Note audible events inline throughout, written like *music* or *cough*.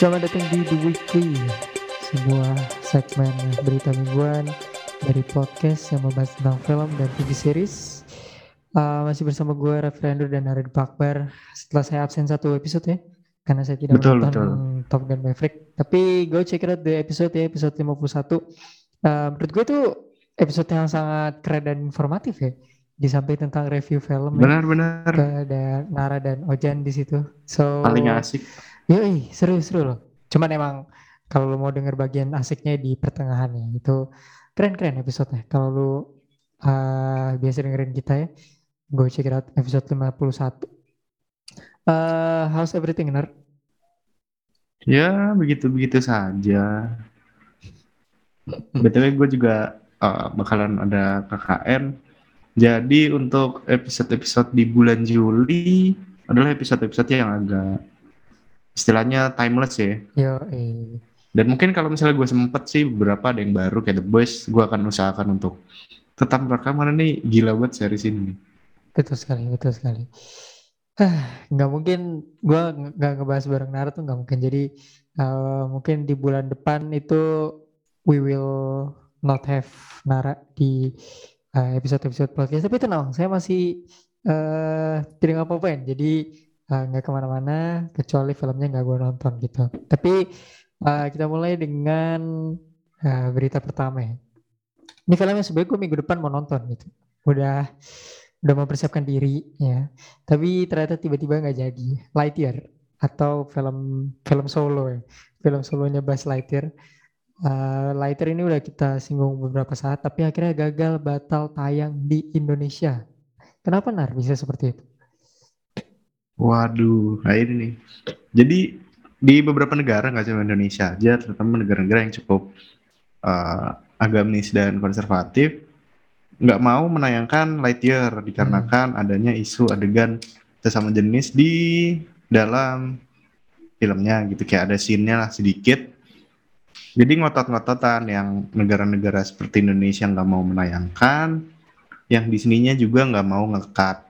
Selamat datang di The Weekly, sebuah segmen berita mingguan dari podcast yang membahas tentang film dan TV series. Uh, masih bersama gue Referendum dan Arid Pakbar setelah saya absen satu episode ya karena saya tidak Betul, nonton betul. Top Gun Maverick tapi go check out the episode ya episode 51 uh, menurut gue itu episode yang sangat keren dan informatif ya di samping tentang review film ya. Benar-benar Ke ada Nara dan Ojan di situ so paling asik. Yoi, seru-seru loh. Cuman emang kalau lu mau denger bagian asiknya di pertengahan ya, itu keren-keren episodenya. Kalau lu uh, biasa dengerin kita ya, go check it out episode 51. Uh, how's everything, Ner? Ya begitu-begitu saja. btw gue juga eh, bakalan ada KKN. Jadi untuk episode-episode di bulan Juli adalah episode-episode yang agak istilahnya timeless ya. Yo, eh. Dan mungkin kalau misalnya gue sempet sih beberapa ada yang baru kayak The Boys, gue akan usahakan untuk tetap rekaman ini gila banget series ini. Betul sekali, betul sekali. Nggak mungkin gua nge- nggak ngebahas bareng Nara tuh nggak mungkin. Jadi uh, mungkin di bulan depan itu we will not have Nara di uh, episode-episode podcast. Tapi tenang, saya masih uh, tidak ngapa-ngapain. Jadi uh, nggak ke mana-mana kecuali filmnya nggak gua nonton gitu. Tapi uh, kita mulai dengan uh, berita pertama ya. Ini filmnya sebenarnya gue minggu depan mau nonton gitu. Udah udah mempersiapkan diri ya tapi ternyata tiba-tiba nggak jadi Lightyear atau film film solo ya film solonya Buzz Lightyear Eh, Lightyear ini udah kita singgung beberapa saat tapi akhirnya gagal batal tayang di Indonesia kenapa Nar bisa seperti itu Waduh, nah ini nih. Jadi di beberapa negara nggak cuma Indonesia aja, terutama negara-negara yang cukup eh, agamis dan konservatif, nggak mau menayangkan Lightyear dikarenakan adanya isu adegan sesama jenis di dalam filmnya gitu, kayak ada scene-nya lah sedikit. Jadi ngotot-ngototan yang negara-negara seperti Indonesia nggak mau menayangkan, yang di sininya juga nggak mau ngekat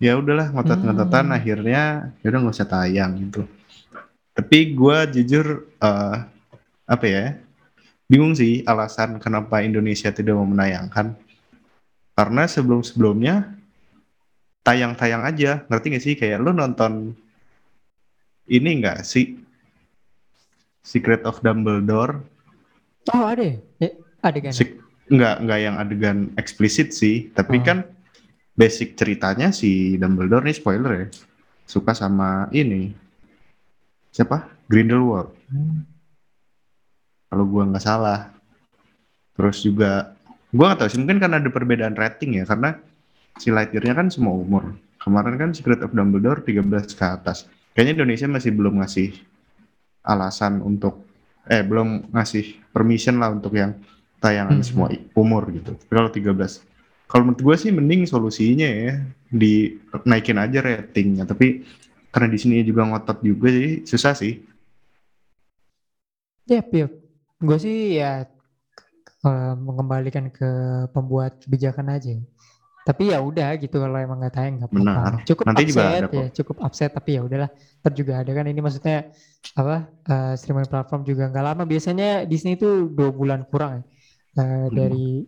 ya udahlah ngotot-ngototan Hmm. akhirnya ya udah nggak usah tayang gitu. Tapi gua jujur eh, apa ya bingung sih alasan kenapa Indonesia tidak mau menayangkan. Karena sebelum-sebelumnya tayang-tayang aja. Ngerti gak sih? Kayak lu nonton ini nggak sih? Secret of Dumbledore. Oh ada ya? Ya, adegan Sek- nggak nggak yang adegan eksplisit sih. Tapi Oh. kan basic ceritanya si Dumbledore nih spoiler ya. Suka sama ini. Siapa? Grindelwald. Hmm. kalau gua nggak salah. Terus juga gua nggak tahu sih mungkin karena ada perbedaan rating ya karena si Lightyear-nya kan semua umur. Kemarin kan Secret of Dumbledore 13 ke atas. Kayaknya Indonesia masih belum ngasih alasan untuk eh belum ngasih permission lah untuk yang tayangan Mhm. semua umur gitu. Tapi kalau 13 kalau menurut gue sih mending solusinya ya dinaikin aja ratingnya tapi karena di sini juga ngotot juga sih susah sih Yap, yap. Gue sih ya eh, mengembalikan ke pembuat kebijakan aja. Tapi ya udah gitu kalau emang nggak tayang nggak apa-apa. Cukup Nanti juga upset ada kok. ya, cukup upset tapi ya udahlah. Ntar juga ada kan ini maksudnya apa eh, streaming platform juga nggak lama. Biasanya Disney itu dua bulan kurang ya, eh, dari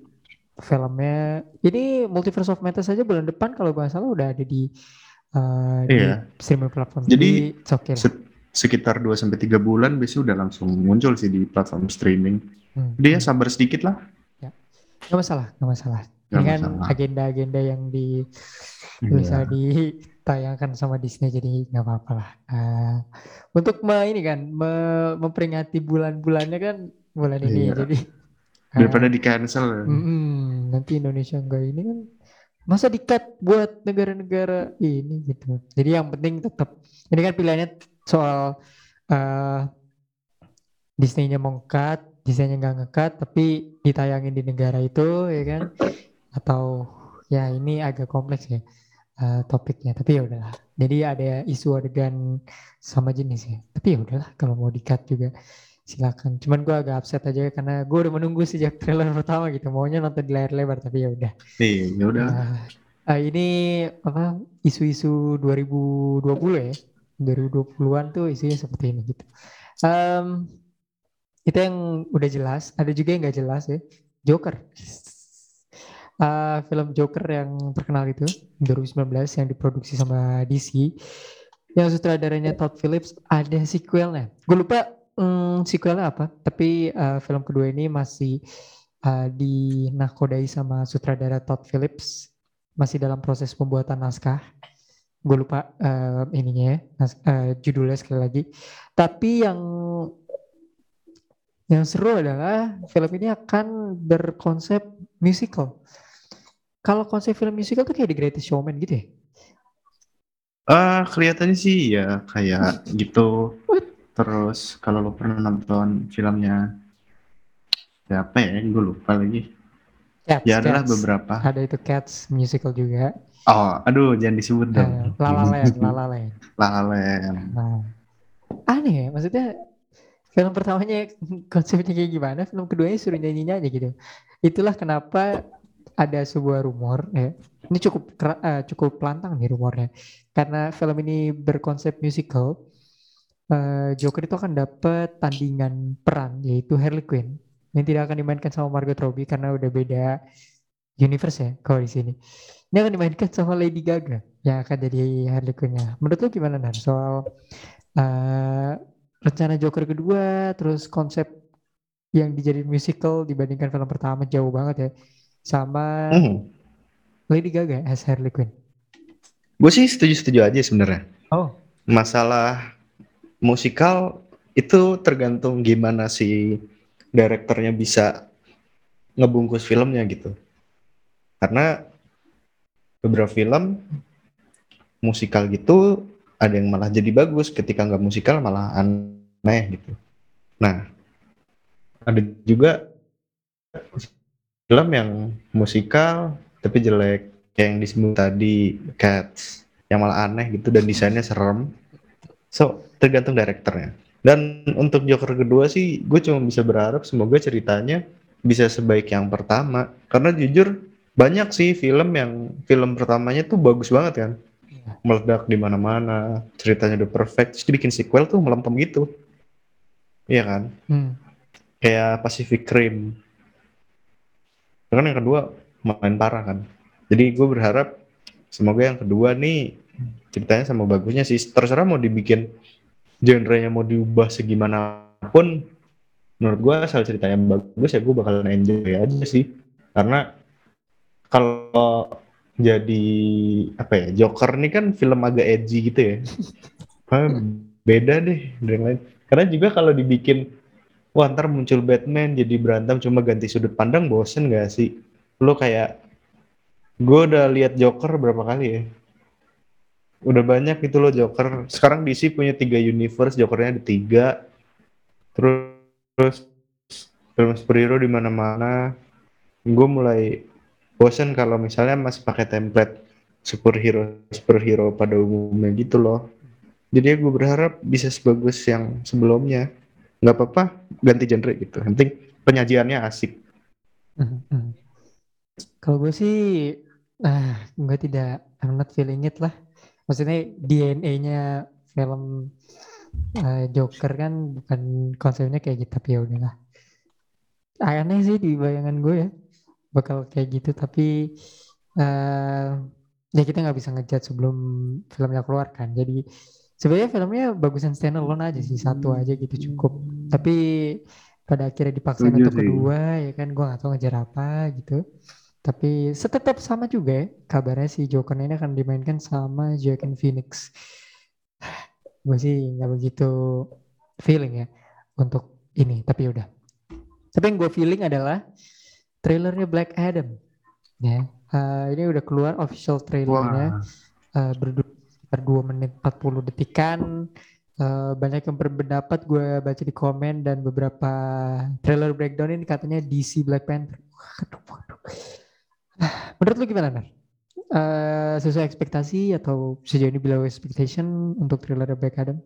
filmnya. Ini Multiverse of Madness saja bulan depan kalau nggak salah udah ada di di Iya. streaming platform. Jadi, it's okay. Se- sekitar 2 sampai 3 bulan biasanya udah langsung muncul sih di platform streaming Hmm, dia hmm. sabar sedikit lah Nggak masalah, nggak masalah. Kan masalah. agenda-agenda yang di Iya. bisa ditayangkan sama Disney jadi nggak apa-apa lah. Eh, untuk me- ini kan me- memperingati bulan-bulannya kan bulan ini Iya. jadi daripada eh, di cancel. Mm-mm, nanti Indonesia enggak ini kan masa di-cut buat negara-negara ini gitu. Jadi yang penting tetap ini kan pilihannya soal eh Disney-nya mau cut, Disney-nya nggak nge-cut tapi ditayangin di negara itu ya kan? Atau ya ini agak kompleks ya eh, topiknya. Tapi ya udahlah. Jadi ada isu adegan sama jenis ya. Tapi ya udahlah kalau mau di-cut juga silakan cuman gue agak upset aja karena gue udah menunggu sejak trailer pertama gitu maunya nonton di layar lebar tapi ya udah iya ya udah Ah, ah, ini apa isu-isu 2020 ya 2020-an tuh isunya seperti ini gitu Um, itu yang udah jelas. Ada juga yang nggak jelas ya. Joker. Uh, film Joker yang terkenal itu 2019 yang diproduksi sama DC. Yang sutradaranya Todd Phillips ada sequelnya. Gue lupa um, sequelnya apa. Tapi uh, film kedua ini masih uh, dinakodai sama sutradara Todd Phillips. Masih dalam proses pembuatan naskah. Gue lupa uh, ininya ya uh, judulnya sekali lagi. Tapi yang yang seru adalah film ini akan berkonsep musical. Kalau konsep film musical tuh kayak The Greatest Showman gitu ya? Uh, kelihatannya sih ya kayak gitu terus kalau lo pernah nonton filmnya siapa ya gue lupa lagi Cats, ya adalah Cats. beberapa ada itu Cats musical juga Oh, aduh jangan disebut dong. Uh, Lala Land, Lala Land. *laughs* Lala Land. Nah, aneh ya, maksudnya film pertamanya konsepnya kayak gimana, film keduanya suruh nyanyi-nyanyi gitu. Itulah kenapa ada sebuah rumor ya. Ini cukup uh, cukup lantang nih rumornya. Karena film ini berkonsep musical, uh, Joker itu akan dapat tandingan peran yaitu Harley Quinn yang tidak akan dimainkan sama Margot Robbie karena udah beda universe ya kalau di sini. Ini akan dimainkan sama Lady Gaga yang akan jadi Harley Quinn-nya. Menurut lu gimana Nar soal uh, rencana Joker kedua, terus konsep yang dijadiin musical dibandingkan film pertama jauh banget ya, sama mm. Lady Gaga as Harley Quinn. Gue sih setuju-setuju aja sebenarnya. Oh. Masalah musikal itu tergantung gimana si direkturnya bisa ngebungkus filmnya gitu. Karena beberapa film musikal gitu ada yang malah jadi bagus ketika nggak musikal malah aneh gitu. Nah ada juga film yang musikal tapi jelek kayak yang disebut tadi Cats yang malah aneh gitu dan desainnya serem. So tergantung direkturnya. Dan untuk Joker kedua sih gue cuma bisa berharap semoga ceritanya bisa sebaik yang pertama. Karena jujur banyak sih film yang film pertamanya tuh bagus banget kan. Meledak di mana-mana ceritanya udah perfect terus dibikin sequel tuh melempem gitu. Iya kan? Hmm. kayak Pacific Rim. Kan yang kedua main parah kan. Jadi gue berharap semoga yang kedua nih ceritanya sama bagusnya sih. Terserah mau dibikin genre-nya mau diubah segimana pun menurut gue asal ceritanya bagus ya gue bakalan enjoy aja sih. Karena kalau jadi apa ya Joker ini kan film agak edgy gitu ya. *laughs* Beda deh dari lain. Karena juga kalau dibikin wah ntar muncul Batman jadi berantem cuma ganti sudut pandang bosen gak sih? Lo kayak gue udah lihat Joker berapa kali ya udah banyak gitu loh Joker. Sekarang DC punya tiga universe Jokernya ada tiga. Terus, terus film superhero di mana-mana. Gue mulai bosen kalau misalnya masih pakai template superhero superhero pada umumnya gitu loh. Jadi gue berharap bisa sebagus yang sebelumnya. Nggak apa-apa ganti genre gitu. Yang penting penyajiannya asik. Mm-hmm. kalau gue sih ah gue tidak I'm not feeling it lah maksudnya DNA-nya film uh, Joker kan bukan konsepnya kayak gitu tapi ya udahlah. Aneh sih di bayangan gue ya bakal kayak gitu tapi uh, ya kita nggak bisa ngejat sebelum filmnya keluar kan. Jadi sebenarnya filmnya bagusan standalone aja sih satu aja gitu cukup. Tapi pada akhirnya dipaksa untuk kedua ya kan gue nggak tahu ngejar apa gitu tapi setetap sama juga ya kabarnya si Joker ini akan dimainkan sama Joaquin Phoenix. *sighs* Gue sih nggak begitu feeling ya untuk ini tapi udah. Tapi yang gue feeling adalah trailernya Black Adam ya. Uh, ini udah keluar official trailernya uh, berdua sekitar 2 menit 40 detikan. Uh, banyak yang berpendapat gue baca di komen dan beberapa trailer breakdown ini katanya DC Black Panther. Waduh, waduh. Menurut lu gimana Nar? Uh, sesuai ekspektasi atau sejauh ini below expectation untuk trailer Black Adam?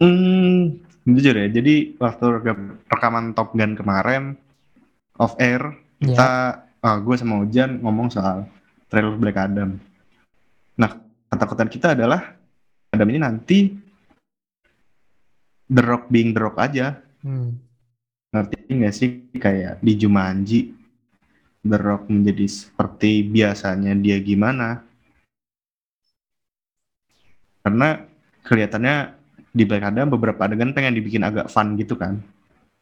Hmm, jujur ya. Jadi waktu rekaman Top Gun kemarin, off air kita yeah. uh, gue sama Ujan ngomong soal trailer Black Adam. Nah ketakutan kita adalah Adam ini nanti The Rock being The Rock aja. Hmm. Ngerti nggak sih kayak di Jumanji The Rock menjadi seperti biasanya dia gimana? Karena kelihatannya di Black Adam beberapa adegan pengen dibikin agak fun gitu kan.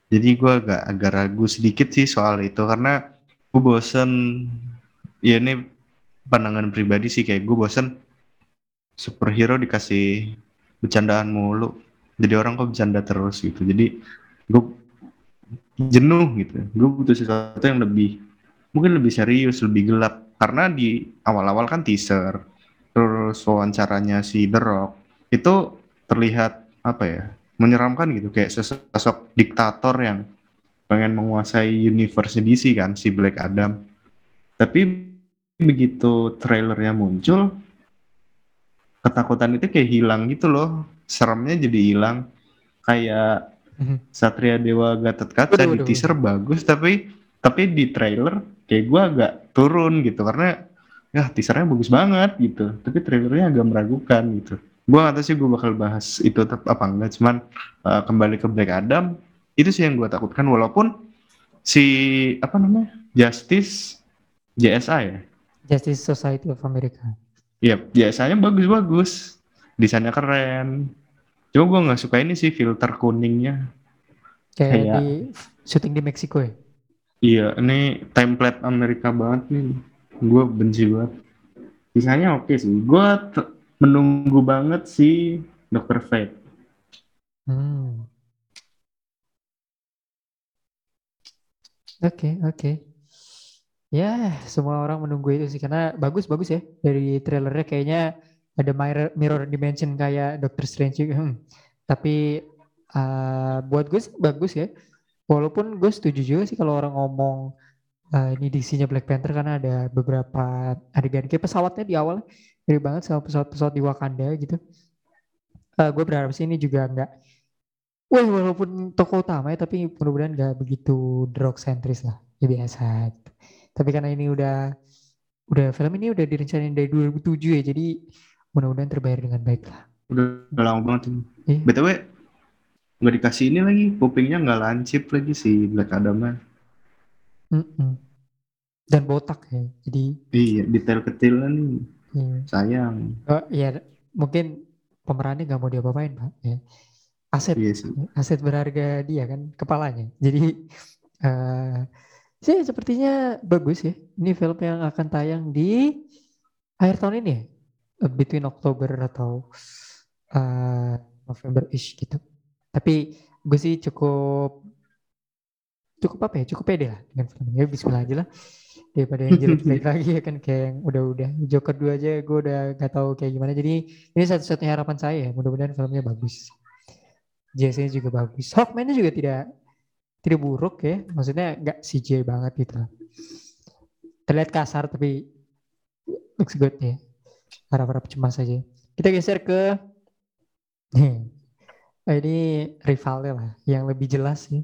Jadi gue agak agak ragu sedikit sih soal itu karena gue bosen ya ini pandangan pribadi sih kayak gue bosen superhero dikasih bercandaan mulu jadi orang kok bercanda terus gitu jadi gue jenuh gitu gue butuh sesuatu yang lebih mungkin lebih serius lebih gelap. Karena di awal-awal kan teaser terus wawancaranya si The Rock itu terlihat apa ya menyeramkan gitu. Kayak sosok diktator yang pengen menguasai universe DC kan si Black Adam. Tapi begitu trailernya muncul ketakutan itu kayak hilang gitu loh. Seremnya jadi hilang. Kayak Mhm. Satria Dewa Gatot Kaca Waduh, di waduh, teaser bagus tapi tapi di trailer kayak gua agak turun gitu karena ya teasernya bagus banget gitu tapi trailernya agak meragukan gitu gua nggak tahu sih gua bakal bahas itu tetap apa enggak cuman uh, kembali ke Black Adam itu sih yang gua takutkan walaupun si apa namanya Justice JSA ya Justice Society of America. Iya, biasanya bagus-bagus. Desainnya keren. Cuma gue nggak suka ini sih filter kuningnya. Kayak Kayak- di syuting di Meksiko ya. Iya, ini template Amerika banget nih. Gue benci banget. Sisanya oke sih. Gue menunggu banget si Dr. Fate. Hmm. Oke, oke. Ya, semua orang menunggu itu sih karena bagus-bagus ya dari trailernya kayaknya ada mirror, mirror dimension kayak Doctor Strange. Hmm. Tapi uh, buat gue sih bagus ya. Walaupun gue setuju juga sih kalau orang ngomong uh, ini DC-nya Black Panther karena ada beberapa adegan kayak pesawatnya di awal mirip banget sama pesawat-pesawat di Wakanda gitu. Uh, gue berharap sih ini juga nggak Wah, walaupun tokoh utama ya, tapi mudah-mudahan nggak begitu drug sentris lah, ya biasa. Tapi karena ini udah, udah film ini udah direncanain dari 2007 ya, jadi mudah-mudahan terbayar dengan baik lah. Udah, udah lama banget ini. Iya. BTW, nggak dikasih ini lagi. Kupingnya nggak lancip lagi si Black Adam-nya. Mm-mm. Dan botak ya, jadi Iya, detail kecilnya nih. iya. Sayang. Oh, ya mungkin pemerannya nggak mau diapa-apain pak. Ya. Aset Iya sih. aset berharga dia kan kepalanya. Jadi *laughs* eh sih sepertinya bagus ya. Ini film yang akan tayang di akhir tahun ini ya, between Oktober atau eh November ish gitu. Tapi gue sih cukup cukup apa ya? Cukup pede lah dengan film ini. Ya Bismillah aja lah. Daripada yang jelek-jelek *laughs* lagi ya kan? Kayak yang udah-udah. Joker 2 aja gue udah gak tahu kayak gimana. Jadi ini satu-satunya harapan saya ya. Mudah-mudahan filmnya bagus. JC-nya juga bagus. Hawkman-nya juga tidak tidak buruk ya. Maksudnya nggak CGI banget gitu lah. Terlihat kasar tapi looks good ya. Harap-harap cemas saja kita geser ke *laughs* ini rivalnya lah yang lebih jelas sih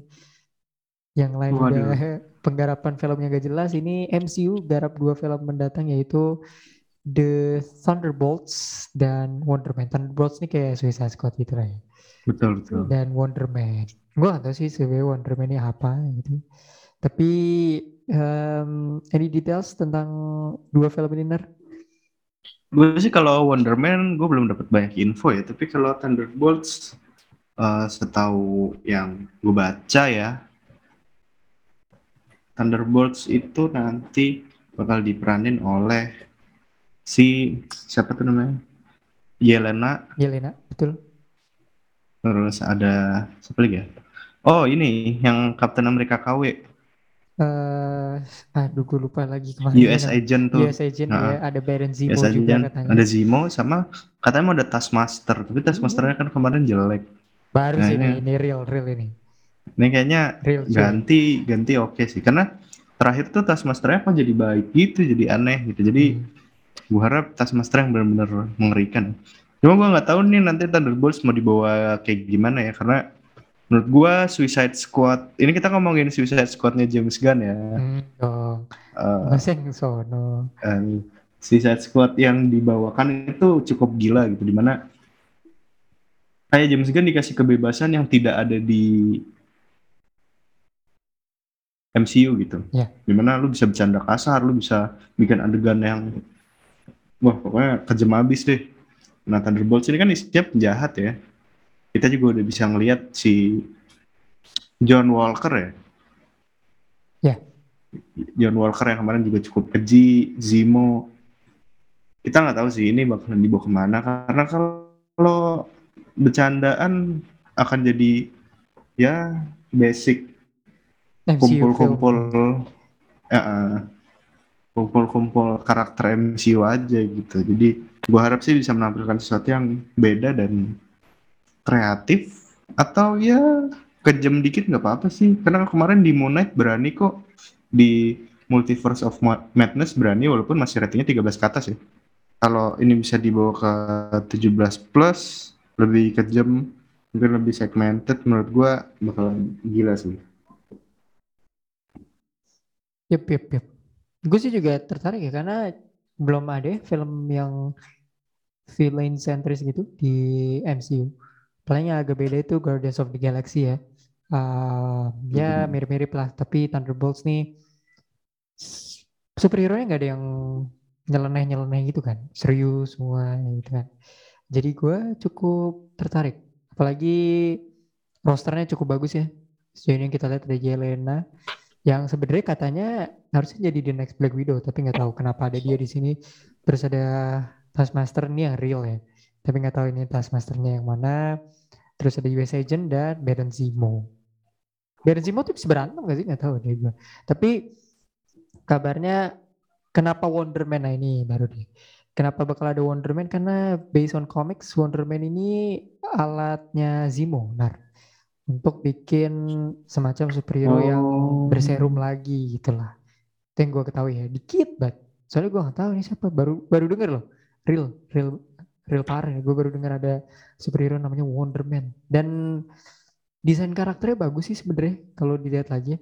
yang lain Waduh. udah *laughs* penggarapan filmnya gak jelas ini MCU garap dua film mendatang yaitu The Thunderbolts dan Wonder Man Thunderbolts ini kayak Suicide Squad gitu lah ya Betul, betul. dan Wonder Man gue gak tau sih sebenarnya Wonder Man ini apa gitu tapi um, any details tentang dua film ini Nar? Gue sih kalau Wonder Man gue belum dapat banyak info ya, tapi kalau Thunderbolts eh, setahu yang gue baca ya, Thunderbolts itu nanti bakal diperanin oleh si siapa tuh namanya? Yelena, Yelena betul. Terus ada siapa lagi ya? Oh ini yang Captain America KW, eh aduh gue lupa lagi ke mana US Agent tuh. US Agent Nah, ya. Ada Baron Zemo US juga Agent, katanya. Ada Zemo sama katanya mau ada Taskmaster, tapi Taskmasternya kan kemarin jelek. Baru Nah, sih ini- ini, ini real real ini. Ini kayaknya real ganti ganti oke sih. Karena terakhir tuh Taskmasternya kok jadi baik gitu jadi aneh gitu. Jadi Hmm. gua harap Taskmaster yang benar-benar mengerikan. Cuma gua nggak tahu nih nanti Thunderbolts mau dibawa kayak gimana ya karena menurut gua Suicide Squad ini kita ngomongin Suicide Squadnya James Gunn ya. Hmm, dong. Yang sono? eh, Suicide Squad yang dibawakan itu cukup gila gitu di mana kayak James Gunn dikasih kebebasan yang tidak ada di MCU gitu. Ya. Di mana lu bisa bercanda kasar, lu bisa bikin adegan yang wah pokoknya kejam abis deh. Nah Thunderbolts ini kan isinya penjahat ya. Kita juga udah bisa ngelihat si John Walker ya. Ya. John Walker yang kemarin juga cukup keji, Zemo. Kita nggak tahu sih ini bakalan dibawa ke mana karena kalau bercandaan akan jadi ya basic kumpul-kumpul ya, eh, kumpul-kumpul karakter MCU aja gitu. Jadi gua harap sih bisa menampilkan sesuatu yang beda dan kreatif atau ya kejam dikit nggak apa-apa sih. Karena kemarin di Moon Knight berani kok di Multiverse of Ma- Madness berani walaupun masih ratingnya 13 ke atas ya. Kalau ini bisa dibawa ke 17 plus lebih kejam mungkin lebih segmented menurut gua bakalan gila sih. Yep, yep, yep. Gue sih juga tertarik ya karena belum ada ya film yang villain centris gitu di MCU. Paling yang agak beda itu Guardians of the Galaxy ya. Ah, ya Mhm. mirip-mirip lah. Tapi Thunderbolts nih s- superhero-nya nggak ada yang nyeleneh-nyeleneh gitu kan. Serius semua gitu kan. Jadi gue cukup tertarik. Apalagi rosternya cukup bagus ya. Sejauh ini kita lihat ada Yelena yang sebenarnya katanya harusnya jadi the next Black Widow tapi nggak tahu kenapa ada dia di sini. Terus ada Taskmaster ini yang real ya. Tapi nggak tahu ini Taskmasternya yang mana. Terus ada US Agent dan Baron Zemo. Baron Zemo tuh bisa berantem gak sih? Nggak tahu deh gue tapi kabarnya kenapa Wonder Man nah ini baru deh kenapa bakal ada Wonder Man karena based on comics Wonder Man ini alatnya Zemo nar untuk bikin semacam superhero yang Oh. berserum lagi gitu lah. Itu yang gue ketahui ya, dikit banget. Soalnya gue nggak tahu ini siapa, baru baru denger loh. Real, real, real parah. Gue baru denger ada superhero namanya Wonder Man. Dan desain karakternya bagus sih sebenarnya kalau dilihat lagi.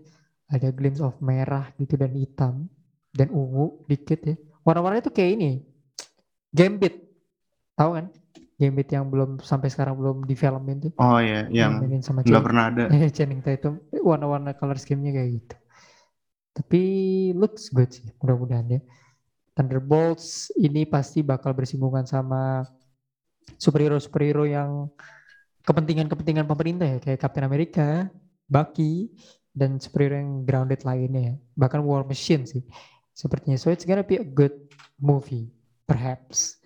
Ada glimpse of merah gitu dan hitam dan ungu dikit ya. Warna-warnanya tuh kayak ini, Gambit, tahu kan? Gambit yang belum sampai sekarang belum difilmin tuh. Oh ya, yang mainin sama nggak pernah ada. Eh, *laughs* Channing Tatum warna-warna color scheme-nya kayak gitu. Tapi looks good sih, mudah-mudahan ya. Thunderbolts ini pasti bakal bersinggungan sama superhero-superhero yang kepentingan-kepentingan pemerintah ya, kayak Captain America, Bucky, dan superhero yang grounded lainnya ya. Bahkan War Machine sih, sepertinya. So it's gonna be a good movie, perhaps.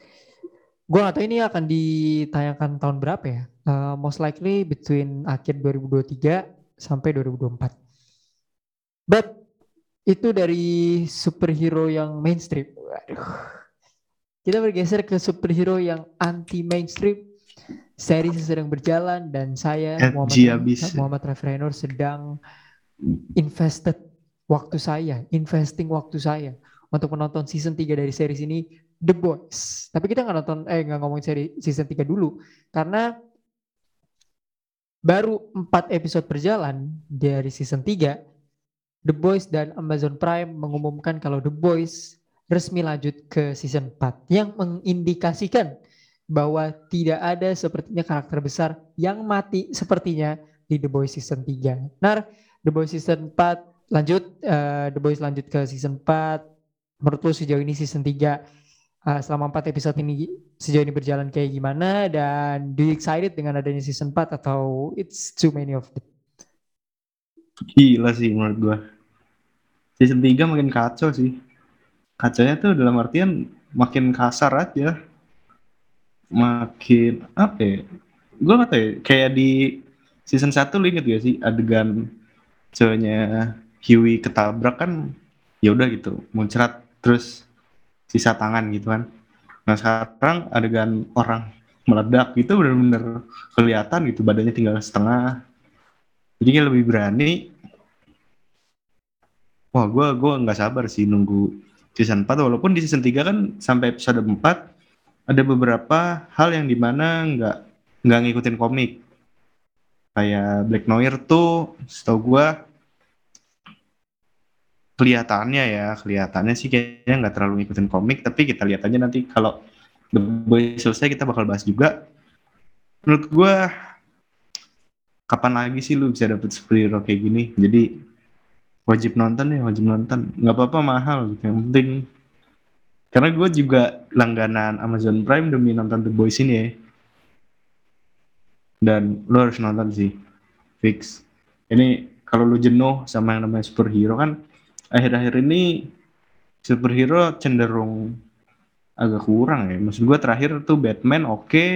Gue gak tahu ini akan ditayangkan tahun berapa ya. Uh, most likely between akhir 2023 sampai 2024. But itu dari superhero yang mainstream. Waduh. Kita bergeser ke superhero yang anti mainstream. Series sedang berjalan dan saya Edgy Muhammad, abis. Muhammad sedang invested waktu saya, investing waktu saya untuk menonton season 3 dari series ini The Boys. Tapi kita nggak nonton eh nggak ngomongin seri season 3 dulu karena baru 4 episode berjalan dari season 3 The Boys dan Amazon Prime mengumumkan kalau The Boys resmi lanjut ke season 4 yang mengindikasikan bahwa tidak ada sepertinya karakter besar yang mati sepertinya di The Boys season 3. Nah, The Boys season 4 lanjut eh, The Boys lanjut ke season 4. Menurut lu sejauh ini season 3 uh, selama 4 episode ini sejauh ini berjalan kayak gimana dan do you excited dengan adanya season 4 atau it's too many of it? Gila sih menurut gua. Season 3 makin kacau sih. Kacanya tuh dalam artian makin kasar aja. Makin apa ya? Gua gak tahu ya, kayak di season 1 lu inget gak sih adegan cowoknya Huey ketabrak kan ya udah gitu muncrat terus sisa tangan gitu kan. Nah sekarang adegan orang meledak gitu bener-bener kelihatan gitu badannya tinggal setengah. Jadi lebih berani. Wah gue gua nggak sabar sih nunggu season 4 walaupun di season 3 kan sampai episode 4 ada beberapa hal yang di mana nggak nggak ngikutin komik. Kayak Black Noir tuh setahu gue kelihatannya ya kelihatannya sih kayaknya nggak terlalu ngikutin komik tapi kita lihat aja nanti kalau The Boys selesai kita bakal bahas juga. Menurut gue kapan lagi sih lu bisa dapet superhero kayak gini? Jadi wajib nonton ya wajib nonton. Nggak apa-apa mahal gitu. Yang penting karena gue juga langganan Amazon Prime demi nonton The Boys ini ya. Dan lu harus nonton sih fix. Ini kalau lu jenuh sama yang namanya superhero kan akhir-akhir ini superhero cenderung agak kurang ya. Maksud gue terakhir tuh Batman oke. Okay.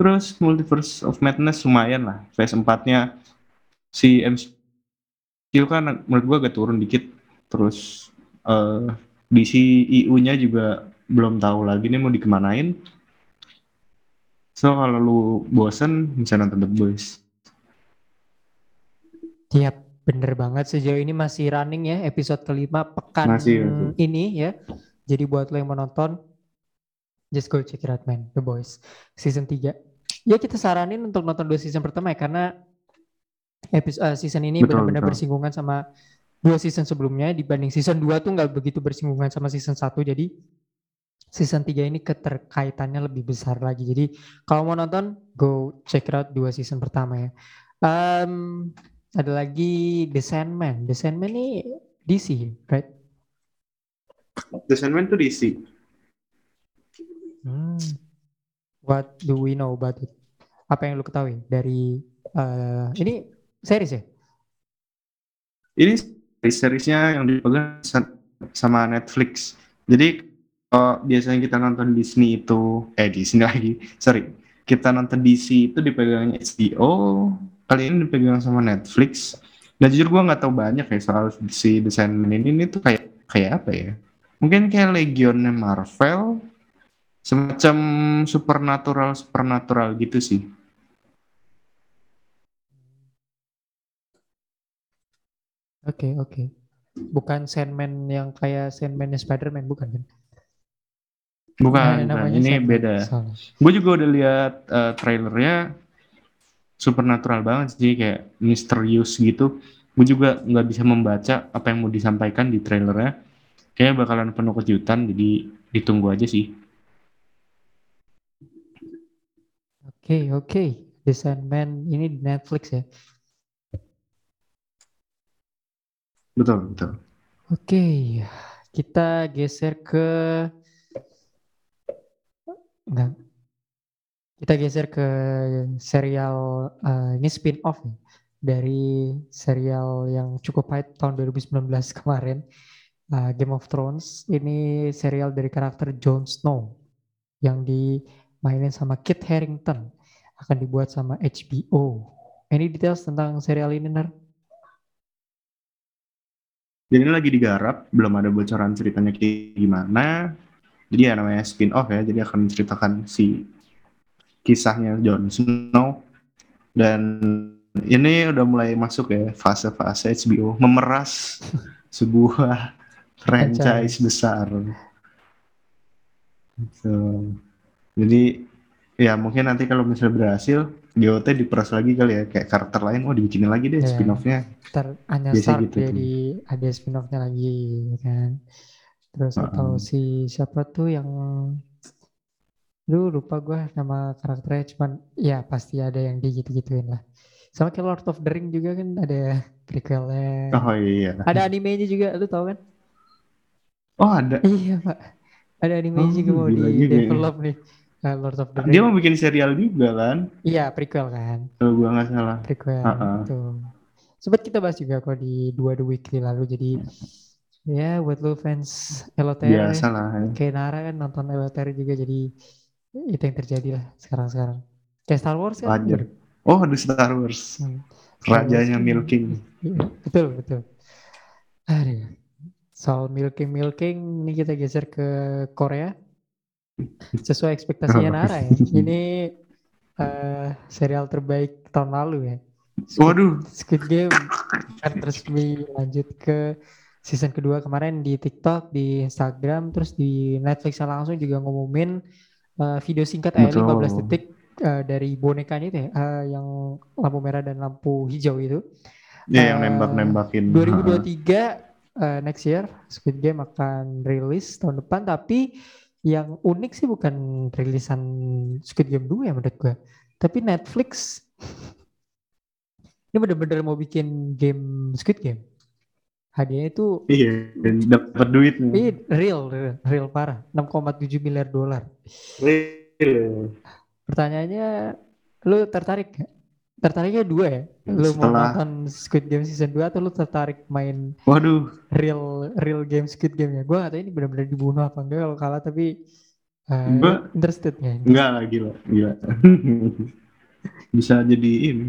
terus Multiverse of Madness lumayan lah. Phase 4 nya si MCU kan menurut gue agak turun dikit. Terus uh, DC EU-nya juga belum tahu lagi nih mau dikemanain. So kalau lu bosen bisa nonton The Boys. Tiap bener banget sejauh ini masih running ya episode kelima pekan Masih, masih. ini ya. Jadi buat lo yang mau nonton, just go check it out man, The Boys season 3. Ya kita saranin untuk nonton dua season pertama ya karena episode season ini benar-benar bersinggungan sama dua season sebelumnya dibanding season 2 tuh nggak begitu bersinggungan sama season 1 jadi season 3 ini keterkaitannya lebih besar lagi. Jadi kalau mau nonton go check it out dua season pertama ya. Um, ada lagi The Sandman. The Sandman ini DC, right? The Sandman tuh DC Hmm. What do we know about it? Apa yang lu ketahui dari eh, ini series ya? ini series-seriesnya yang dipegang sa- sama Netflix. Jadi kalau biasanya kita nonton Disney itu, eh Disney lagi, sorry, kita nonton DC itu dipegangnya HBO, kali ini dipegang sama Netflix. Dan jujur gue nggak tahu banyak ya soal si Sandman ini, ini tuh kayak kayak apa ya? Mungkin kayak Legionnya Marvel, semacam supernatural supernatural gitu sih. Oke, oke. Bukan Sandman yang kayak Sandman Spider-Man bukan kan? Bukan, Nah, bukan. ini Sandman, beda. Gue juga udah lihat eh, trailernya supernatural banget sih kayak misterius gitu. Gue juga nggak bisa membaca apa yang mau disampaikan di trailernya. Kayaknya bakalan penuh kejutan jadi ditunggu aja sih. Oke, oke. The Sandman ini di Netflix ya. Betul, betul. Oke, kita geser ke enggak. Kita geser ke serial eh, ini spin-off ya, dari serial yang cukup hype tahun 2019 *laughs* kemarin, eh, Game of Thrones. Ini serial dari karakter Jon Snow yang dimainin sama Kit Harington, akan dibuat sama HBO. Any details tentang serial ini? Jadi ini lagi digarap, belum ada bocoran ceritanya kayak gimana. Jadi ya namanya spin-off ya, jadi akan menceritakan si kisahnya Jon Snow. Dan ini udah mulai masuk ya fase-fase HBO memeras *laughs* sebuah franchise besar. So, jadi ya mungkin nanti kalau misalnya berhasil GOT diperas lagi kali ya kayak karakter lain oh dibikinin lagi deh Iya. spin-offnya. Ntar Anya Biasa Stark gitu tuh. jadi ada spin-offnya lagi ya kan. Terus atau Heeh. si siapa tuh yang Duh lupa gue nama karakternya cuman ya pasti ada yang digitu-gituin lah. Sama kayak Lord of the Ring juga kan ada prequelnya. Oh iya. Ada animenya juga lu tau kan? Oh ada. Iya pak. Ada animenya Oh, juga mau di juga ya. develop nih. Lord of the Ring. Dia mau bikin serial juga kan? Iya prequel kan. Kalau gua nggak salah. prequel Heeh. tuh. Sempat kita bahas juga kok di dua the weekly lalu jadi ya buat lu fans LOTR ya, lah. ya. kayak Nara kan nonton LOTR juga jadi itu yang terjadi lah sekarang-sekarang. Kayak Star Wars kan. Wajar. Oh ada Star Wars. Hmm. Rajanya Wars kan- Milking. Iya, betul betul. Aduh. Soal milking milking ini kita geser ke Korea. Sesuai ekspektasinya Oh. Nara ya. Ini eh, serial terbaik tahun lalu ya. Squid Waduh. Squid Game kan resmi lanjut ke season kedua kemarin di TikTok, di Instagram, terus di Netflix langsung juga ngumumin uh, video singkat eh, Betul. 15 detik uh, dari bonekanya itu ya, uh, yang lampu merah dan lampu hijau itu. Ya yang Eh, nembak-nembakin. 2023 uh, next year Squid Game akan rilis tahun depan, tapi yang unik sih bukan rilisan Squid Game 2 ya menurut gue. Tapi Netflix *laughs* ini bener-bener mau bikin game Squid Game. Hadiahnya itu Iya, dapat duit nih. Real, real, real parah. 6,7 miliar dolar. Real. Pertanyaannya, lu tertarik gak? Tertariknya dua ya? Lu mau Setelah- nonton Squid Game season 2 atau lu tertarik main Waduh, real real game Squid Game ya? Gue gak tahu ini benar-benar dibunuh apa enggak kalau kalah tapi uh, Gua- interested gak ini? enggak lah gila, gila. *laughs* Bisa jadi ini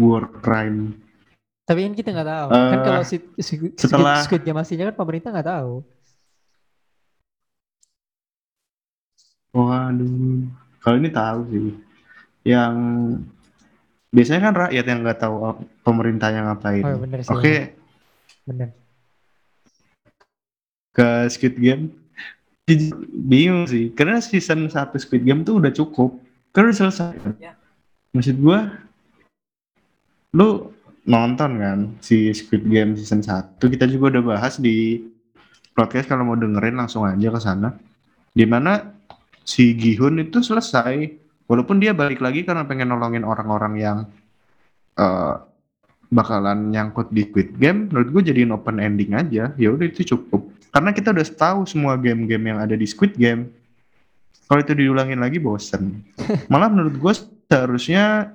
war crime. Tapi kan kita nggak tahu. kan Eh, kalau si, si- setelah- Squid, Game aslinya kan pemerintah nggak tahu. Waduh, kalau ini tahu sih. Yang biasanya kan rakyat yang nggak tahu ap- pemerintahnya ngapain. Oh ya bener sih. Oke, Bener. ke Squid Game. Bingung sih, karena season 1 Squid Game tuh udah cukup. Kan udah selesai. Maksud gua, lu nonton kan si Squid Game season 1. Kita juga udah bahas di podcast kalau mau dengerin langsung aja ke sana. Di mana si Gihun itu selesai. Walaupun dia balik lagi karena pengen nolongin orang-orang yang eh, bakalan nyangkut di Squid Game, menurut gue jadiin open ending aja. Ya udah itu cukup. Karena kita udah tahu semua game-game yang ada di Squid Game. Kalau itu diulangin lagi bosen. *laughs* Malah menurut gue seharusnya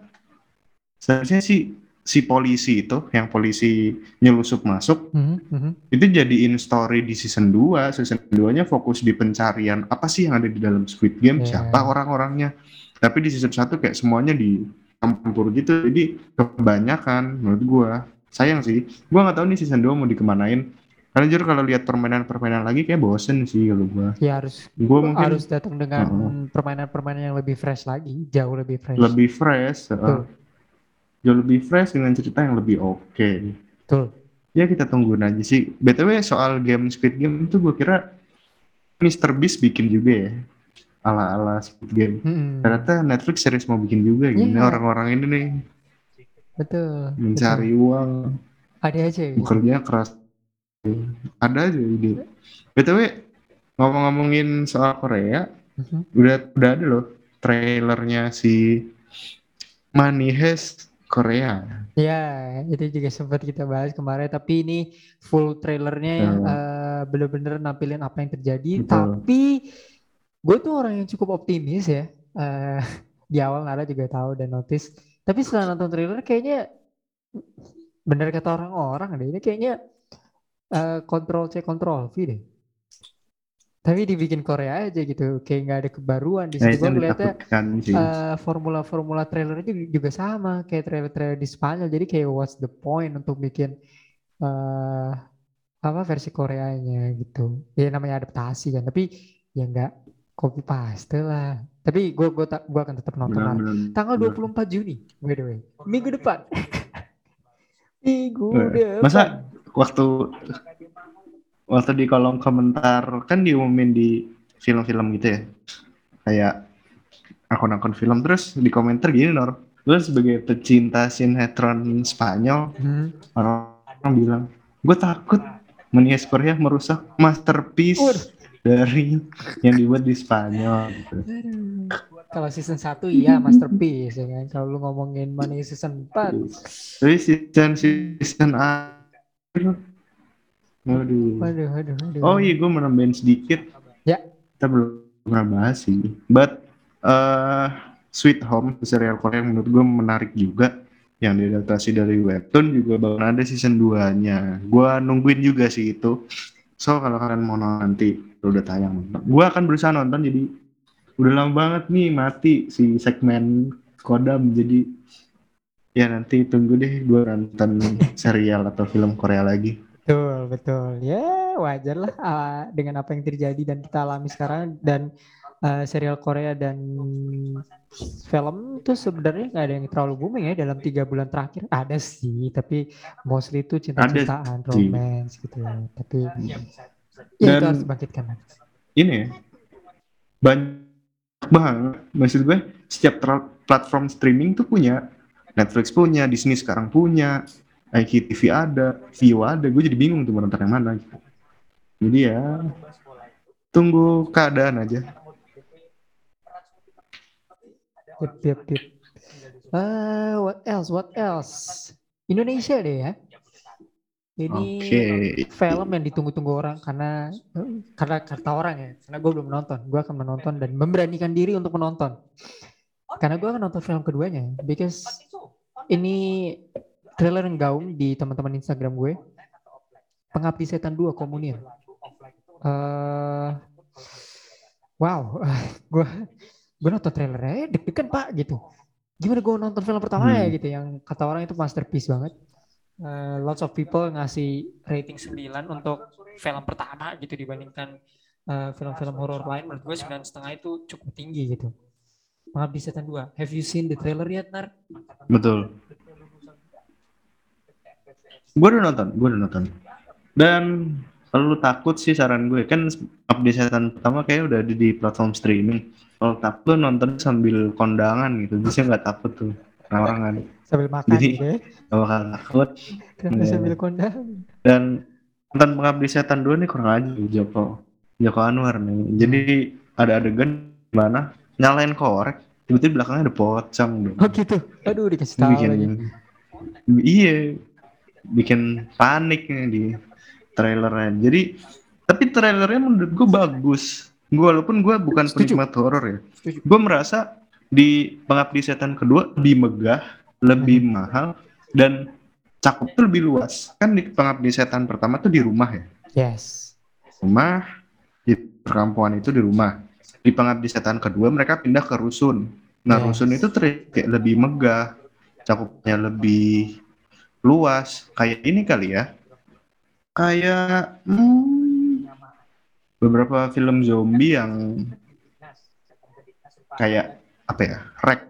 seharusnya si si polisi itu yang polisi nyelusup masuk Mhm, mhm. itu jadiin story di season 2 season 2 nya fokus di pencarian apa sih yang ada di dalam Squid Game Ya. siapa orang-orangnya tapi di season 1 kayak semuanya di campur gitu jadi kebanyakan menurut gua sayang sih gua nggak tahu nih season 2 mau dikemanain karena jujur kalau lihat permainan-permainan lagi kayak bosen sih kalau gua Ya harus gua mungkin harus datang dengan permainan-permainan yang lebih fresh lagi, jauh lebih fresh. lebih fresh uh. Jauh lebih fresh dengan cerita yang lebih oke Betul. ya kita tungguin aja sih btw soal game Squid Game itu gue kira Mr. Beast bikin juga ya ala ala Squid Game Mm-mm. ternyata Netflix series mau bikin juga gini Iya. orang-orang ini nih Betul. mencari uang betul. Ada aja ya. bekerja keras ada aja ide btw ngomong-ngomongin soal Korea Mhm. udah udah ada loh trailernya si Money Heist Korea Ya, itu juga sempat kita bahas kemarin. Tapi ini full trailernya yang Hmm. eh, bener-bener nampilin apa yang terjadi. Betul. Tapi gue tuh orang yang cukup optimis ya. Eh, di awal Nara juga tahu dan notice. Tapi setelah nonton trailer kayaknya bener kata orang-orang deh. Ini kayaknya eh, control C control V deh. Tapi dibikin Korea aja gitu. Kayak nggak ada kebaruan di nah situ. itu Gue ngeliatnya eh, formula-formula trailernya juga, juga sama kayak trailer-trailer di Spanyol. Jadi kayak what's the point untuk bikin eh apa versi Koreanya gitu. Ya namanya adaptasi kan. Tapi ya nggak copy paste lah. Tapi gue gue tak gue akan tetap nonton. Benar-benar. Tanggal benar. 24 Juni, by the way. Minggu depan. *laughs* Minggu Eh, depan. masa waktu waktu di kolom komentar kan diumumin di film-film gitu ya kayak akun-akun film terus di komentar gini Nor lu sebagai pecinta sinetron Spanyol Hmm. orang bilang gue takut Menias Korea merusak masterpiece Waduh. dari yang dibuat di Spanyol gitu. Kalau season 1 iya masterpiece ya kan. Kalau lu ngomongin Money season 4 Tapi season season akhir Waduh. Waduh, waduh, waduh. Oh iya, gue mau nambahin sedikit. Ya. Kita belum pernah bahas sih. But eh Sweet Home serial Korea yang menurut gue menarik juga. Yang diadaptasi dari webtoon juga bakal ada season 2-nya. Gue nungguin juga sih itu. So kalau kalian mau nonton nanti udah tayang. Gue akan berusaha nonton jadi udah lama banget nih mati si segmen Kodam jadi ya nanti tunggu deh gue nonton serial atau film Korea lagi. Betul, betul. Ya, wajar lah ah, dengan apa yang terjadi dan kita alami sekarang dan eh, serial Korea dan film tuh sebenarnya nggak ada yang terlalu booming ya dalam tiga bulan terakhir. Ada sih, tapi mostly itu cinta-cintaan, romance gitu. Tapi ya itu Dan- harus dibangkitkan ini ya banyak banget maksud gue setiap platform streaming tuh punya Netflix punya Disney sekarang punya IKTV ada Vio ada gue jadi bingung tuh mau nonton yang mana gitu. jadi ya tunggu keadaan aja Yep, yep, yep. Eh, what else? What else? Indonesia deh ya. Ini Oke. film yang ditunggu-tunggu orang karena karena kata orang ya. Karena gue belum nonton. Gue akan menonton dan memberanikan diri untuk menonton. Karena gue akan nonton film keduanya. Because ini trailer yang gaung di teman-teman Instagram gue. Pengabdi Setan 2 Komunion. Eh, wow, *laughs* gue gue nonton trailernya eh, deg-degan pak gitu. Gimana gue nonton film pertama ya Hmm. gitu yang kata orang itu masterpiece banget. Eh, lots of people ngasih rating 9 untuk film pertama gitu dibandingkan eh, film-film horor lain menurut gue sembilan setengah itu cukup tinggi gitu. Pengabdi Setan 2. Have you seen the trailer yet, Nar? Betul. Gue udah nonton, gue udah nonton. Dan kalau takut sih saran gue kan update setan pertama kayak udah ada di platform streaming. Kalau takut lu nonton sambil kondangan gitu, bisa nggak takut tuh orang kan. Sambil makan Jadi- gitu ya. Gak bakal takut. Karena Iya. sambil kondang. Dan nonton pengabdi setan 2 nih kurang aja Joko Joko Anwar nih. Jadi ada adegan mana nyalain korek, tiba-tiba belakangnya ada pocong dong. Oh gitu. Aduh dikasih tahu bikin lagi. iya bikin panik nih di trailernya jadi tapi trailernya menurut gue bagus gue walaupun gue bukan Setuju. penikmat horor ya Setuju. gue merasa di pengabdi setan kedua lebih megah lebih Hmm. mahal dan cakup tuh lebih luas kan di pengabdi setan pertama tuh di rumah ya Yes. rumah di perkampungan itu di rumah di pengabdi setan kedua mereka pindah ke rusun nah Yes. rusun itu kayak lebih megah cakupnya lebih luas kayak ini kali ya kayak hmm, beberapa film zombie yang kayak apa ya rek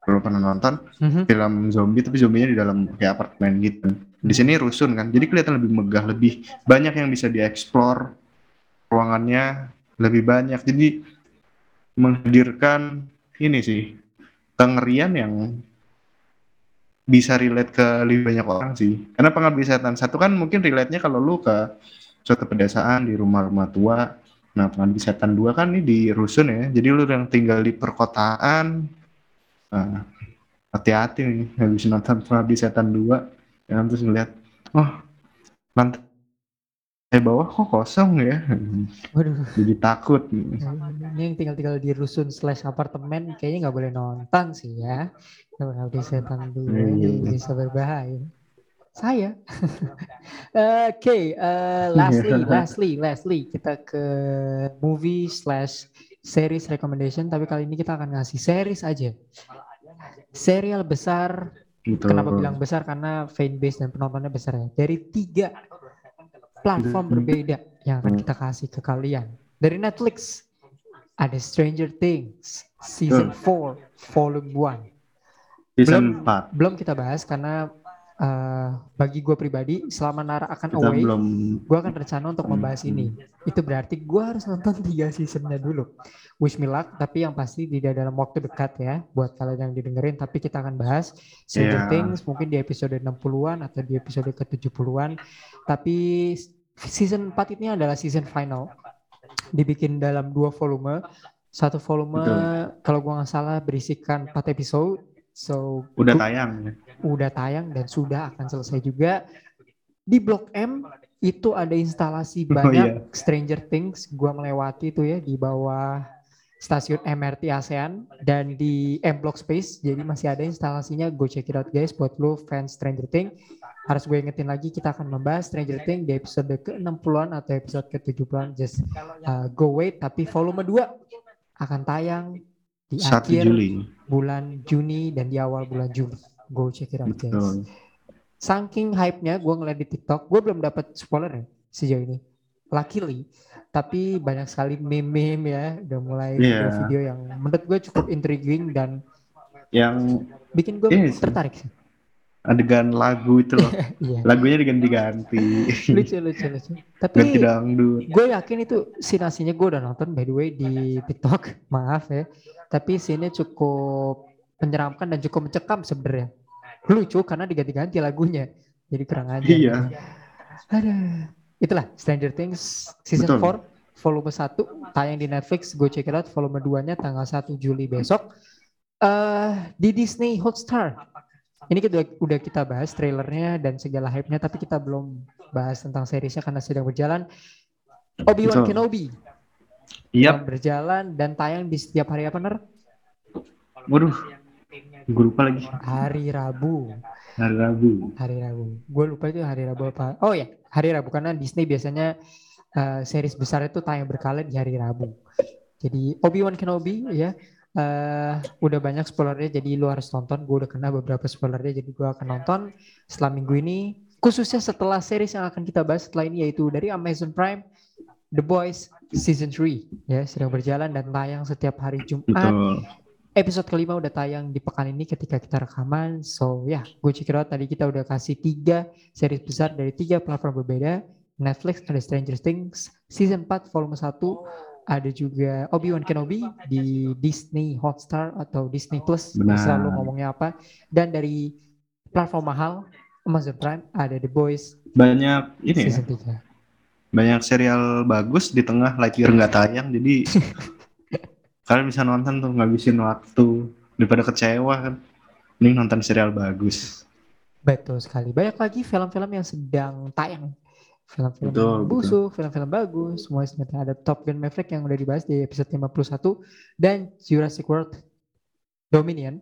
kalau pernah nonton Mhm. film zombie tapi zombinya di dalam kayak apartemen gitu. Di sini rusun kan, jadi kelihatan lebih megah, lebih banyak yang bisa dieksplor, ruangannya lebih banyak. Jadi menghadirkan ini sih kengerian yang bisa relate ke lebih banyak orang sih. Karena pengabdi setan satu kan mungkin relate-nya kalau lu ke suatu pedesaan di rumah-rumah tua. Nah, pengabdi setan dua kan ini di rusun ya. Jadi lu yang tinggal di perkotaan, nah, hati-hati nih habis nonton pengabdi setan 2 ya terus ngeliat oh lantai bawah kok kosong ya Waduh. jadi takut Ini yang tinggal-tinggal di rusun slash apartemen kayaknya nggak boleh nonton sih ya. Kalau di setan dulu Iya. ini bisa berbahaya. Saya. *laughs* Oke, eh, lastly, lastly, lastly kita ke movie slash series recommendation. Tapi kali ini kita akan ngasih series aja. Serial besar. gitu Kenapa bilang besar? Karena fanbase dan penontonnya besar ya. Dari tiga platform Hmm. berbeda yang akan kita kasih ke kalian. Dari Netflix ada Stranger Things season 4 volume 1. season belum- 4 Belum kita bahas karena eh, bagi gue pribadi selama Nara akan kita away, belum gue akan rencana untuk membahas Hmm. ini. Itu berarti gue harus nonton tiga seasonnya dulu. Wish me luck, tapi yang pasti tidak dalam waktu dekat ya, buat kalian yang didengerin. Tapi kita akan bahas Stranger Iya. Things mungkin di episode 60-an atau di episode ke-70-an. Tapi season 4 ini adalah season final. Dibikin dalam dua volume. Satu volume Betul. kalau gua nggak salah berisikan 4 episode. So udah tayang ya. udah tayang dan sudah akan selesai juga. Di Blok M itu ada instalasi Oh, banyak Stranger Things. Gua melewati itu ya di bawah stasiun MRT ASEAN dan di M Block Space. Jadi masih ada instalasinya. Go check it out guys buat lo fans Stranger Things. Harus gue ingetin lagi kita akan membahas Stranger Things di episode ke-60-an atau episode ke-70-an. Just uh, go wait tapi volume 2 akan tayang di 1 akhir Juli bulan Juni dan di awal bulan Juli. Go check it out guys. betul Saking hype-nya gue ngeliat di TikTok, gue belum dapat spoiler ya sejauh ini. Luckily, tapi banyak sekali meme-meme ya, udah mulai Iya. video-video yang menurut gue cukup intriguing dan yang bikin gue Iya tertarik sih. Adegan lagu itu loh *laughs* Iya. lagunya diganti-ganti lucu lucu lucu. ganti Tapi dangdut gue yakin itu scene aslinya gue udah nonton by the way di TikTok, *laughs* maaf ya. Tapi scene cukup menyeramkan dan cukup mencekam sebenarnya. Lucu karena diganti-ganti lagunya. Jadi kurang aja. Iya. Aduh. Itulah Stranger Things season Betul. 4 volume 1 tayang di Netflix. Go check it out volume 2-nya tanggal 1 Juli besok. uh, di Disney Hotstar. Ini kita udah kita bahas trailernya dan segala hype-nya, tapi kita belum bahas tentang seriesnya karena sedang berjalan. Obi-Wan Kenobi. Iya. Yep. Berjalan dan tayang di setiap hari apa, Ner? Waduh, gue lupa lagi. Hari Rabu. Hari Rabu. Hari Rabu. Gue lupa itu hari Rabu apa. Oh ya, hari Rabu karena Disney biasanya uh, series besar itu tayang berkala di hari Rabu. Jadi Obi-Wan Kenobi ya uh, udah banyak spoilernya jadi lu harus nonton. Gue udah kena beberapa spoilernya jadi gue akan nonton setelah minggu ini. Khususnya setelah series yang akan kita bahas setelah ini yaitu dari Amazon Prime The Boys Season 3 ya sedang berjalan dan tayang setiap hari Jumat. Betul. episode kelima udah tayang di pekan ini ketika kita rekaman. So ya yeah, gue check out. Tadi kita udah kasih tiga series besar dari tiga platform berbeda. Netflix ada Stranger Things season 4 volume 1 ada juga Obi-Wan Kenobi di Disney Hotstar atau Disney Plus Benar. selalu ngomongnya apa. Dan dari platform mahal Amazon Prime ada The Boys. Banyak ini season ya. 3. banyak serial bagus di tengah Lightyear nggak tayang jadi *laughs* kalian bisa nonton tuh ngabisin waktu daripada kecewa kan. Ini nonton serial bagus. Betul sekali. Banyak lagi film-film yang sedang tayang film-film busuk, film-film bagus, semua sebenarnya ada Top Gun Maverick yang udah dibahas di episode 51 dan Jurassic World Dominion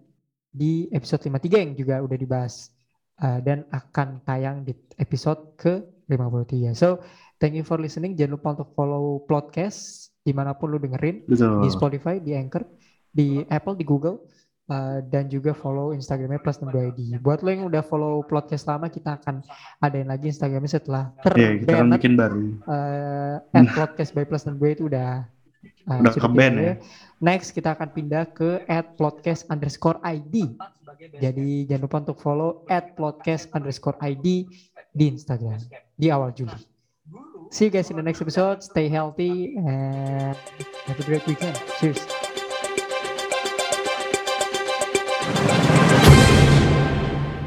di episode 53 yang juga udah dibahas uh, dan akan tayang di episode ke 53. So, thank you for listening. Jangan lupa untuk follow podcast di mana pun lu dengerin Betul. di Spotify, di Anchor, di Apple, di Google uh, dan juga follow Instagramnya plus 62 ID. Buat lo yang udah follow podcast lama, kita akan adain lagi Instagramnya setelah ter yeah, kita akan bikin baru. Uh, at podcast by plus 62 itu udah uh, udah ke band ya. Next kita akan pindah ke at podcast underscore ID. Jadi jangan lupa untuk follow at podcast underscore ID di Instagram di awal Juli. See you guys in the next episode. Stay healthy and have a great weekend. Cheers. Thank you.